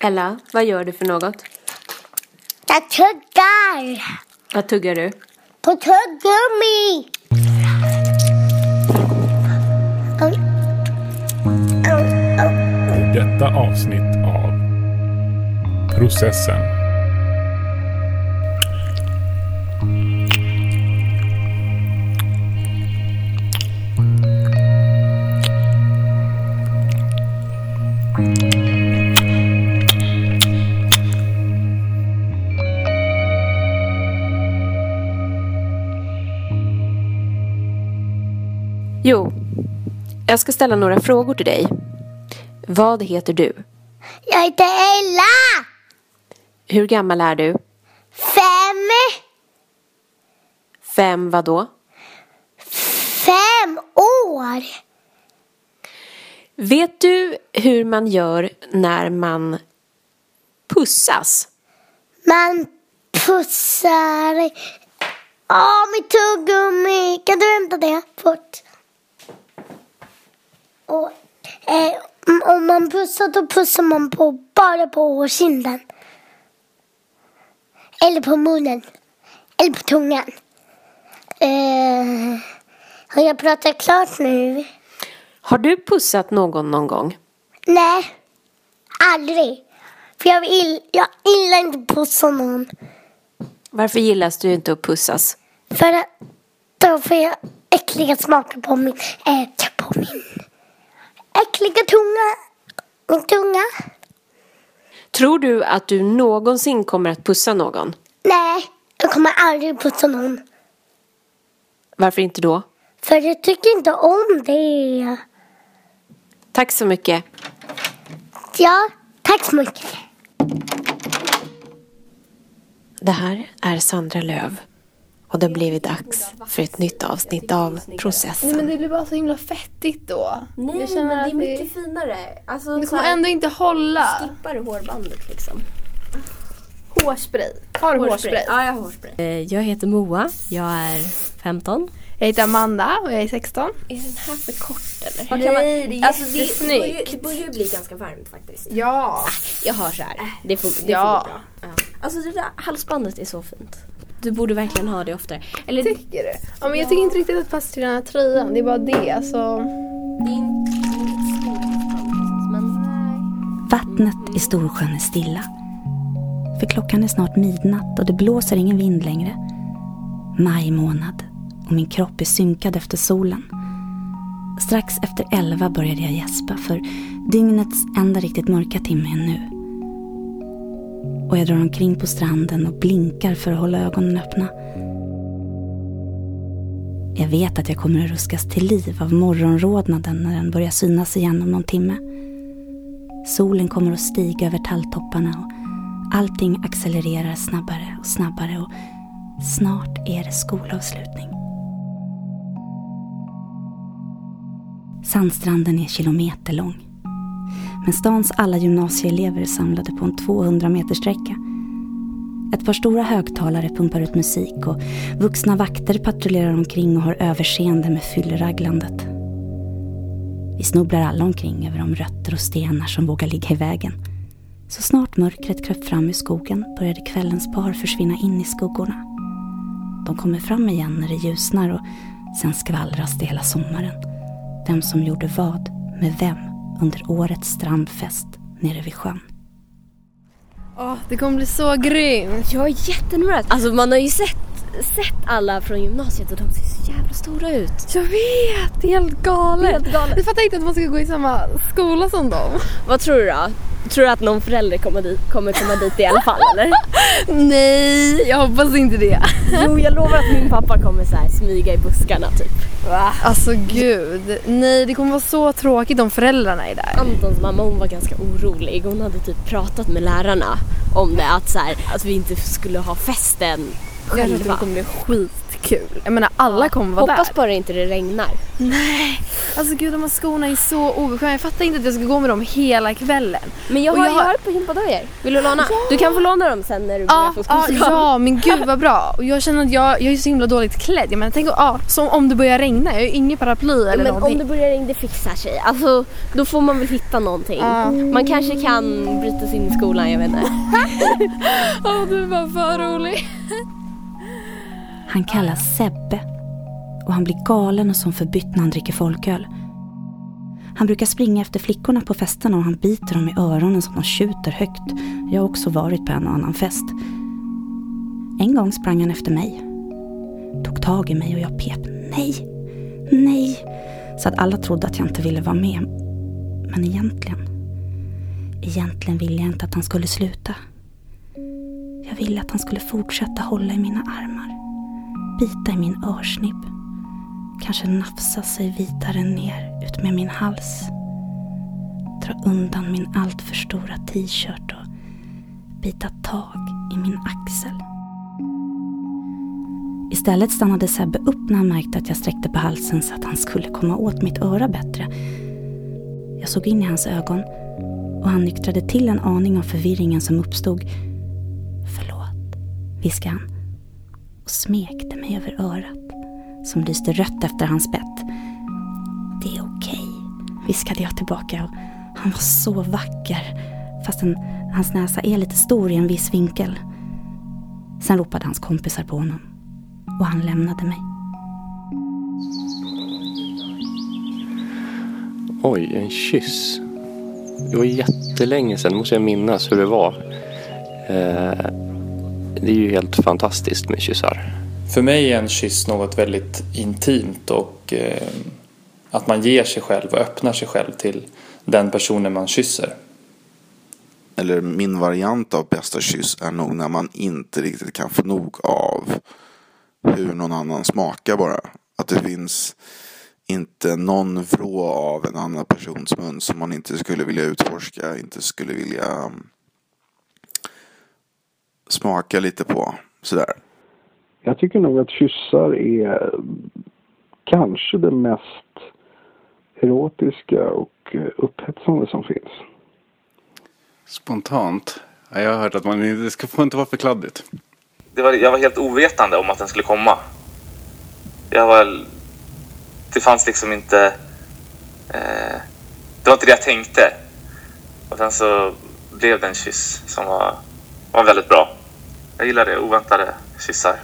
Ella, vad gör du för något? Jag tuggar Vad tuggar du? på tuggummi. I detta avsnitt av Processen. Jag ska ställa några frågor till dig. Vad heter du? Jag heter Ella. Hur gammal är du? Fem. Fem vad då? Fem år. Vet du hur man gör när man pussas? Man pussar. Åh, mitt tuggummi. Kan du hämta det fort? Och, eh, om- man pussar då pussar man på, bara på kinden. Eller på munnen. Eller på tungan. Eh, har jag pratat klart nu? Har du pussat någon någon gång? Nej, aldrig. För jag, vill, jag gillar inte pussa någon. Varför gillas du inte att pussas? För att då får jag äckliga smaker på min, äh, på min äckliga tunga. Min tunga. Tror du att du någonsin kommer att pussa någon? Nej, jag kommer aldrig pussa någon. Varför inte då? För jag tycker inte om det. Tack så mycket. Ja, tack så mycket. Det här är Sandra Löv och det har blivit dags för ett nytt avsnitt av Nej Processen. men det blir bara så himla fettigt då. Nej, jag känner men det är mycket finare. Alltså, det kommer här, ändå inte hålla. Skippar du hårbandet liksom? Hårspray. Har du hårspray? Ja, jag har hårspray. Eh, Jag heter Moa, jag är 15. Jag heter Amanda och jag är 16. Är den här för kort eller? Kan man- Nej, det är Alltså, det jättesnyggt. Det det börjar bli ganska varmt faktiskt. Ja. Jag har så här. Det får, det Ja. får bra. Ja. Alltså det där halsbandet är så fint. Du borde verkligen ha det oftare. Eller Tycker du? Ja men jag tycker inte riktigt att det passar till den här tröjan. Det är bara det. Alltså. Vattnet i Storsjön är stilla. För klockan är snart midnatt och det blåser ingen vind längre. Maj månad och min kropp är synkad efter solen. Strax efter elva började jag gäspa för dygnets enda riktigt mörka timme är nu. Och jag drar omkring på stranden och blinkar för att hålla ögonen öppna. Jag vet att jag kommer att ruskas till liv av morgonrodnaden när den börjar synas igen om någon timme. Solen kommer att stiga över talltopparna och allting accelererar snabbare och snabbare och snart är det skolavslutning. Sandstranden är kilometerlång. Men stans alla gymnasieelever är samlade på en 200 meter sträcka. Ett par stora högtalare pumpar ut musik och vuxna vakter patrullerar omkring och har överseende med fylleraglandet. Vi snubblar alla omkring över de rötter och stenar som vågar ligga i vägen. Så snart mörkret kröp fram i skogen började kvällens par försvinna in i skuggorna. De kommer fram igen när det ljusnar och sen skvallras det hela sommaren. Vem som gjorde vad med vem under årets strandfest nere vid sjön. Åh, det kommer bli så grymt. jag är jättenervös. Alltså man har ju sett, sett alla från gymnasiet och de ser så jävla stora ut. Jag vet, det är helt galet. Helt galet. Jag fattar inte att man ska gå i samma skola som dem. Vad tror du då? Tror du att någon förälder kommer, dit, kommer komma dit i alla fall eller? Nej, jag hoppas inte det. Jo jag lovar att min pappa kommer så här smyga i buskarna typ. Alltså gud. Nej, det kommer vara så tråkigt om föräldrarna är där. Antons mamma hon var ganska orolig. Hon hade typ pratat med lärarna om det. Att, så här, att vi inte skulle ha festen Jag tror att det själva. kommer bli skitkul. Jag menar alla kommer vara Hoppas där. bara inte det regnar. Nej, alltså gud de här skorna är så obekväma. Jag fattar inte att jag ska gå med dem hela kvällen. Men jag Och har, jag jag har- par gympadojor. Vill du låna? Du kan få låna dem sen när du Ja, börjar få ja, skoskav. ja, men gud vad bra. Och jag känner att jag, jag är så himla dåligt klädd. Jag menar, tänk ja, som om det börjar regna. Jag har ju ingen paraply eller Men någonting. om det börjar regna, det fixar sig. Alltså, då får man väl hitta någonting. Ja. Man kanske kan bryta sig in i skolan, jag vet inte. Åh, du var för rolig. Han kallas Sebbe och han blir galen och som förbytt när han dricker folköl. Han brukar springa efter flickorna på festerna och han biter dem i öronen som de tjuter högt. Jag har också varit på en och annan fest. En gång sprang han efter mig. Tog tag i mig och jag pep nej, nej. Så att alla trodde att jag inte ville vara med. Men egentligen, egentligen ville jag inte att han skulle sluta. Jag ville att han skulle fortsätta hålla i mina armar bita i min örsnibb. Kanske nafsa sig vidare ner ut med min hals. Dra undan min alltför stora t-shirt och bita tag i min axel. Istället stannade Sebbe upp när han märkte att jag sträckte på halsen så att han skulle komma åt mitt öra bättre. Jag såg in i hans ögon och han nyktrade till en aning av förvirringen som uppstod. Förlåt, viskade han och smekte mig över örat som lyste rött efter hans bett. Det är okej, viskade jag tillbaka och han var så vacker fastän hans näsa är lite stor i en viss vinkel. Sen ropade hans kompisar på honom och han lämnade mig. Oj, en kyss. Det var jättelänge sedan, måste jag minnas hur det var. Eh, det är ju helt fantastiskt med kyssar. För mig är en kyss något väldigt intimt och eh, att man ger sig själv och öppnar sig själv till den personen man kysser. eller min variant av bästa kyss är nog när man inte riktigt kan få nog av hur någon annan smakar bara. Att det finns inte någon vrå av en annan persons mun som man inte skulle vilja utforska, inte skulle vilja smaka lite på. Sådär. Jag tycker nog att kyssar är kanske det mest erotiska och upphetsande som finns. Spontant? Ja, jag har hört att man det ska, får inte vara för kladdigt. Det var, jag var helt ovetande om att den skulle komma. Jag var... Det fanns liksom inte... Eh, det var inte det jag tänkte. Och sen så blev det en kyss som var, var väldigt bra. Jag gillar det, oväntade kyssar.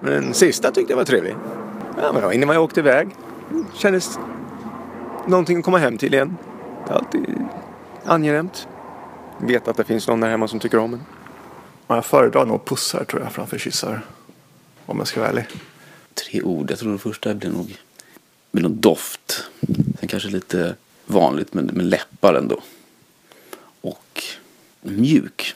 Men den sista tyckte jag var trevlig. Ja, men innan jag åkte iväg kändes någonting att komma hem till igen. Det är alltid angenämt. Veta att det finns någon där hemma som tycker om en. Jag föredrar nog pussar tror jag framför kyssar. Om jag ska vara ärlig. Tre ord. Jag tror det första blir nog med någon doft. Sen kanske lite vanligt men med läppar ändå. Och mjuk.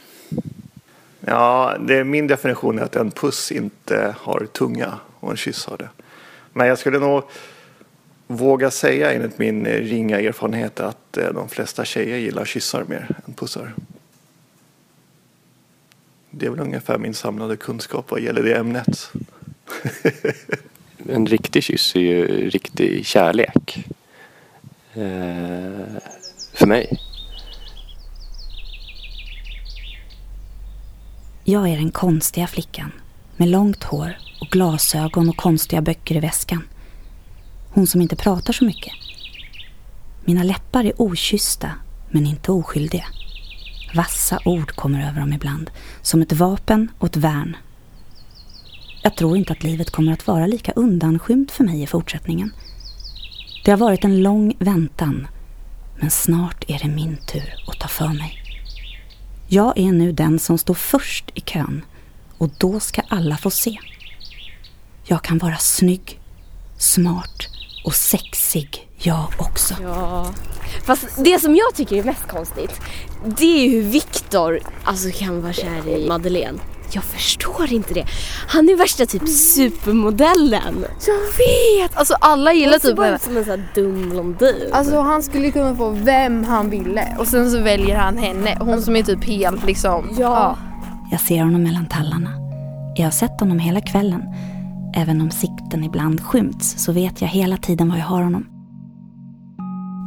Ja, det är min definition är att en puss inte har tunga och en kyss har det. Men jag skulle nog våga säga enligt min ringa erfarenhet att eh, de flesta tjejer gillar kyssar mer än pussar. Det är väl ungefär min samlade kunskap vad gäller det ämnet. En riktig kyss är ju riktig kärlek. Eh, för mig. Jag är den konstiga flickan med långt hår och glasögon och konstiga böcker i väskan. Hon som inte pratar så mycket. Mina läppar är okyssta men inte oskyldiga. Vassa ord kommer över dem ibland, som ett vapen och ett värn. Jag tror inte att livet kommer att vara lika undanskymt för mig i fortsättningen. Det har varit en lång väntan, men snart är det min tur att ta för mig. Jag är nu den som står först i kön och då ska alla få se. Jag kan vara snygg, smart och sexig jag också. Ja. Fast det som jag tycker är mest konstigt, det är hur Viktor alltså, kan vara kär i Madeleine. Jag förstår inte det. Han är värsta typ supermodellen. Jag vet! Alltså alla gillar ser typ bara henne. ut som en sån här dum blondin. Alltså han skulle kunna få vem han ville och sen så väljer han henne. Hon som är typ helt liksom... Ja. Jag ser honom mellan tallarna. Jag har sett honom hela kvällen. Även om sikten ibland skymts så vet jag hela tiden var jag har honom.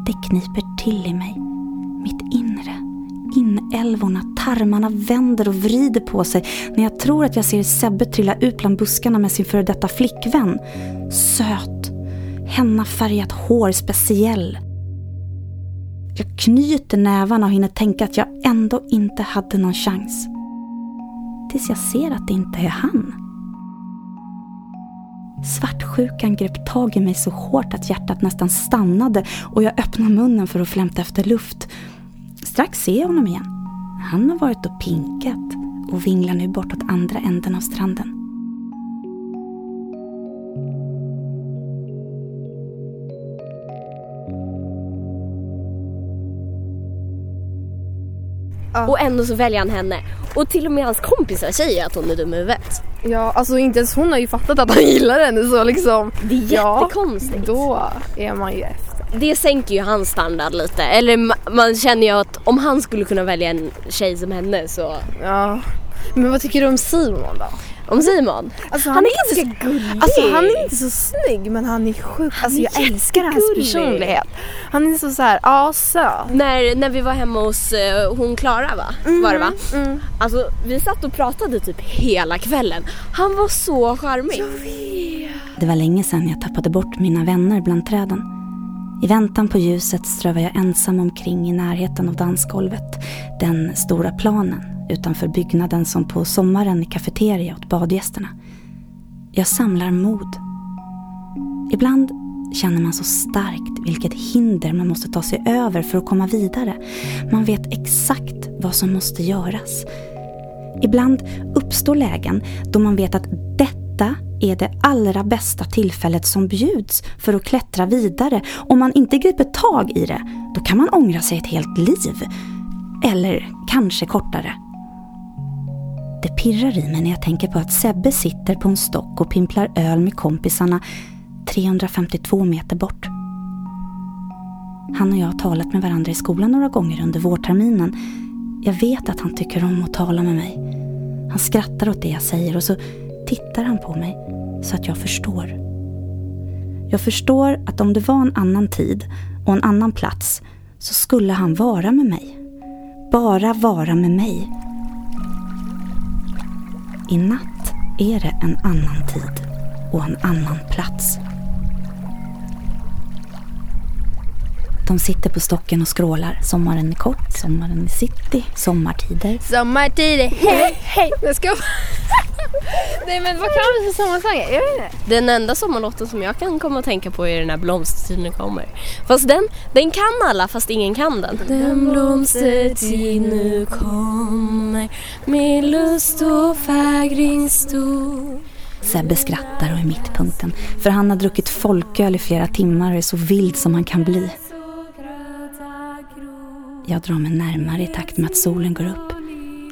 Det kniper till i mig. Mitt inre. Inälvorna, tarmarna vänder och vrider på sig när jag tror att jag ser Sebbe trilla ut bland buskarna med sin före detta flickvän. Söt. hennafärgat hår speciell. Jag knyter nävarna och hinner tänka att jag ändå inte hade någon chans. Tills jag ser att det inte är han. Svartsjukan grep tag i mig så hårt att hjärtat nästan stannade och jag öppnade munnen för att flämta efter luft. Strax ser jag honom igen. Han har varit och pinkat och vinglar nu bortåt andra änden av stranden. Och ändå så väljer han henne. Och till och med hans kompisar säger att hon är dum i huvudet. Ja, alltså inte ens hon har ju fattat att han gillar henne så liksom. Det är jättekonstigt. då är man ju. Det sänker ju hans standard lite. Eller ma- man känner ju att om han skulle kunna välja en tjej som henne så... Ja. Men vad tycker du om Simon då? Om Simon? Alltså, han, är inte ganska gullig. Alltså han är inte så snygg men han är sjuk. Alltså jag är älskar hans personlighet. Han är så såhär, ja söt. När, när vi var hemma hos eh, hon Klara va? Var det va? Mm. Alltså vi satt och pratade typ hela kvällen. Han var så charmig. Det var länge sedan jag tappade bort mina vänner bland träden. I väntan på ljuset strövar jag ensam omkring i närheten av dansgolvet. Den stora planen utanför byggnaden som på sommaren är kafeteria åt badgästerna. Jag samlar mod. Ibland känner man så starkt vilket hinder man måste ta sig över för att komma vidare. Man vet exakt vad som måste göras. Ibland uppstår lägen då man vet att detta är det allra bästa tillfället som bjuds för att klättra vidare. Om man inte griper tag i det, då kan man ångra sig ett helt liv. Eller kanske kortare. Det pirrar i mig när jag tänker på att Sebbe sitter på en stock och pimplar öl med kompisarna 352 meter bort. Han och jag har talat med varandra i skolan några gånger under vårterminen. Jag vet att han tycker om att tala med mig. Han skrattar åt det jag säger och så tittar han på mig så att jag förstår. Jag förstår att om det var en annan tid och en annan plats så skulle han vara med mig. Bara vara med mig. I natt är det en annan tid och en annan plats. De sitter på stocken och skrålar. Sommaren är kort, sommaren är city, sommartider. Sommartider, hej hej. Jag ska... Nej men vad kan vi för sommarsånger? Jag vet inte. Den enda sommarlåten som jag kan komma att tänka på är den här blomstertiden kommer. Fast den, den kan alla fast ingen kan den. Den blomstertid nu kommer med lust och fägring stor. Sebbe skrattar och är mittpunkten. För han har druckit folköl i flera timmar och är så vild som han kan bli. Jag drar mig närmare i takt med att solen går upp.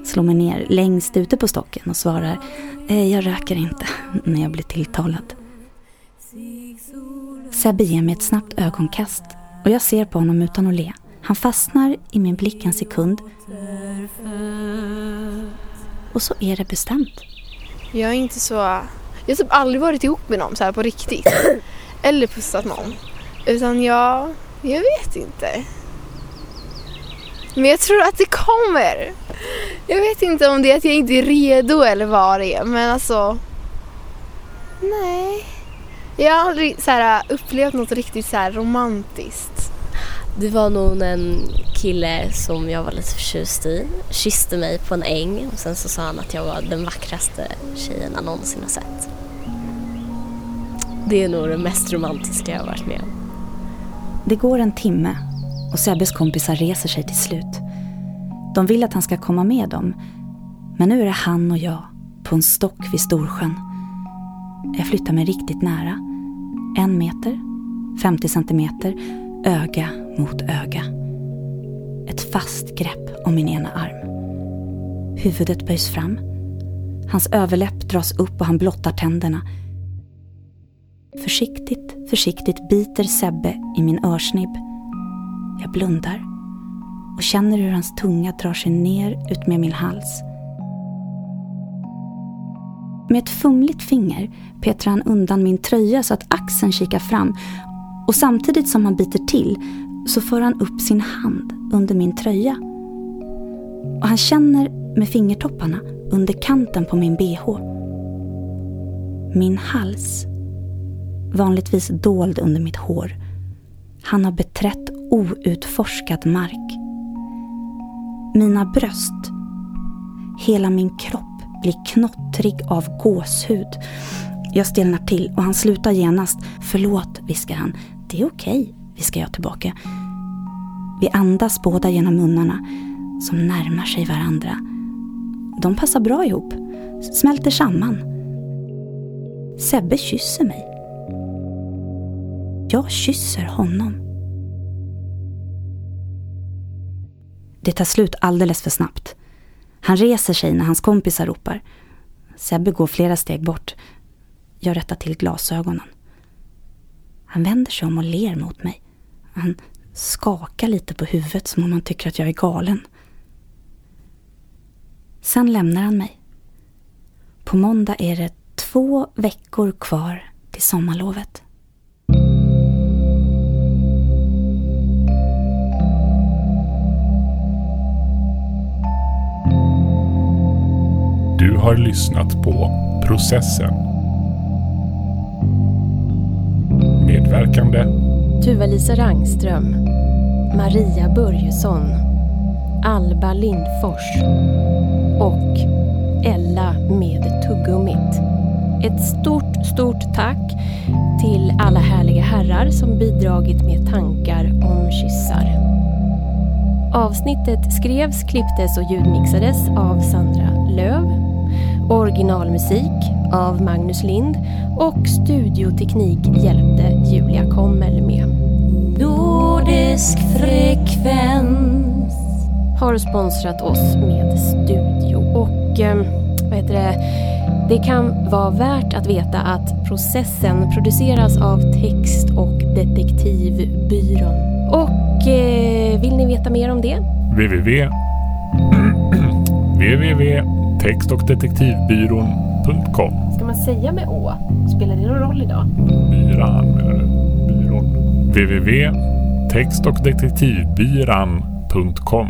Slår mig ner längst ute på stocken och svarar eh, Jag röker inte när jag blir tilltalad. Sebbe ger mig ett snabbt ögonkast och jag ser på honom utan att le. Han fastnar i min blick en sekund och så är det bestämt. Jag är inte så... Jag har typ aldrig varit ihop med någon så här på riktigt. Eller pussat någon. Utan jag... Jag vet inte. Men jag tror att det kommer. Jag vet inte om det är att jag inte är redo eller vad det är. Men alltså... Nej. Jag har aldrig så här, upplevt något riktigt så här romantiskt. Det var nog en kille som jag var lite förtjust i. Kysste mig på en äng och sen så sa han att jag var den vackraste tjejen han någonsin har sett. Det är nog det mest romantiska jag har varit med om. Det går en timme och Sebbes kompisar reser sig till slut. De vill att han ska komma med dem. Men nu är det han och jag på en stock vid Storsjön. Jag flyttar mig riktigt nära. En meter, 50 centimeter, öga mot öga. Ett fast grepp om min ena arm. Huvudet böjs fram. Hans överläpp dras upp och han blottar tänderna. Försiktigt, försiktigt biter Sebbe i min örsnibb. Jag blundar och känner hur hans tunga drar sig ner ut med min hals. Med ett fumligt finger petar han undan min tröja så att axeln kikar fram och samtidigt som han biter till så för han upp sin hand under min tröja. Och han känner med fingertopparna under kanten på min bh. Min hals, vanligtvis dold under mitt hår. Han har beträtt outforskad mark. Mina bröst, hela min kropp blir knottrig av gåshud. Jag stelnar till och han slutar genast. Förlåt, viskar han. Det är okej, viskar jag tillbaka. Vi andas båda genom munnarna som närmar sig varandra. De passar bra ihop, smälter samman. Sebbe kysser mig. Jag kysser honom. Det tar slut alldeles för snabbt. Han reser sig när hans kompisar ropar. Sebbe går flera steg bort. Jag rättar till glasögonen. Han vänder sig om och ler mot mig. Han skakar lite på huvudet som om han tycker att jag är galen. Sen lämnar han mig. På måndag är det två veckor kvar till sommarlovet. Har lyssnat på Processen. Medverkande Tuva-Lisa Rangström, Maria Börjesson, Alba Lindfors och Ella med tuggummit. Ett stort, stort tack till alla härliga herrar som bidragit med tankar om kyssar. Avsnittet skrevs, klipptes och ljudmixades av Sandra Löv. Originalmusik av Magnus Lind och studioteknik hjälpte Julia Kommel med. Nordisk frekvens har sponsrat oss med studio och eh, vad heter det? Det kan vara värt att veta att processen produceras av Text och detektivbyrån. Och eh, vill ni veta mer om det? www www.textochdetektivbyrån.com Ska man säga med å? Spelar det någon roll idag? Byran menar du? Byrån. www.textochdetektivbyran.com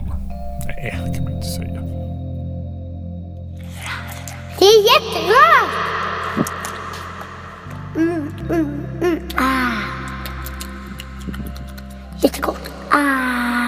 Nej, det kan man inte säga. Det är jättebra! Mm, mm, mm. Ah. Jättegott. Ah.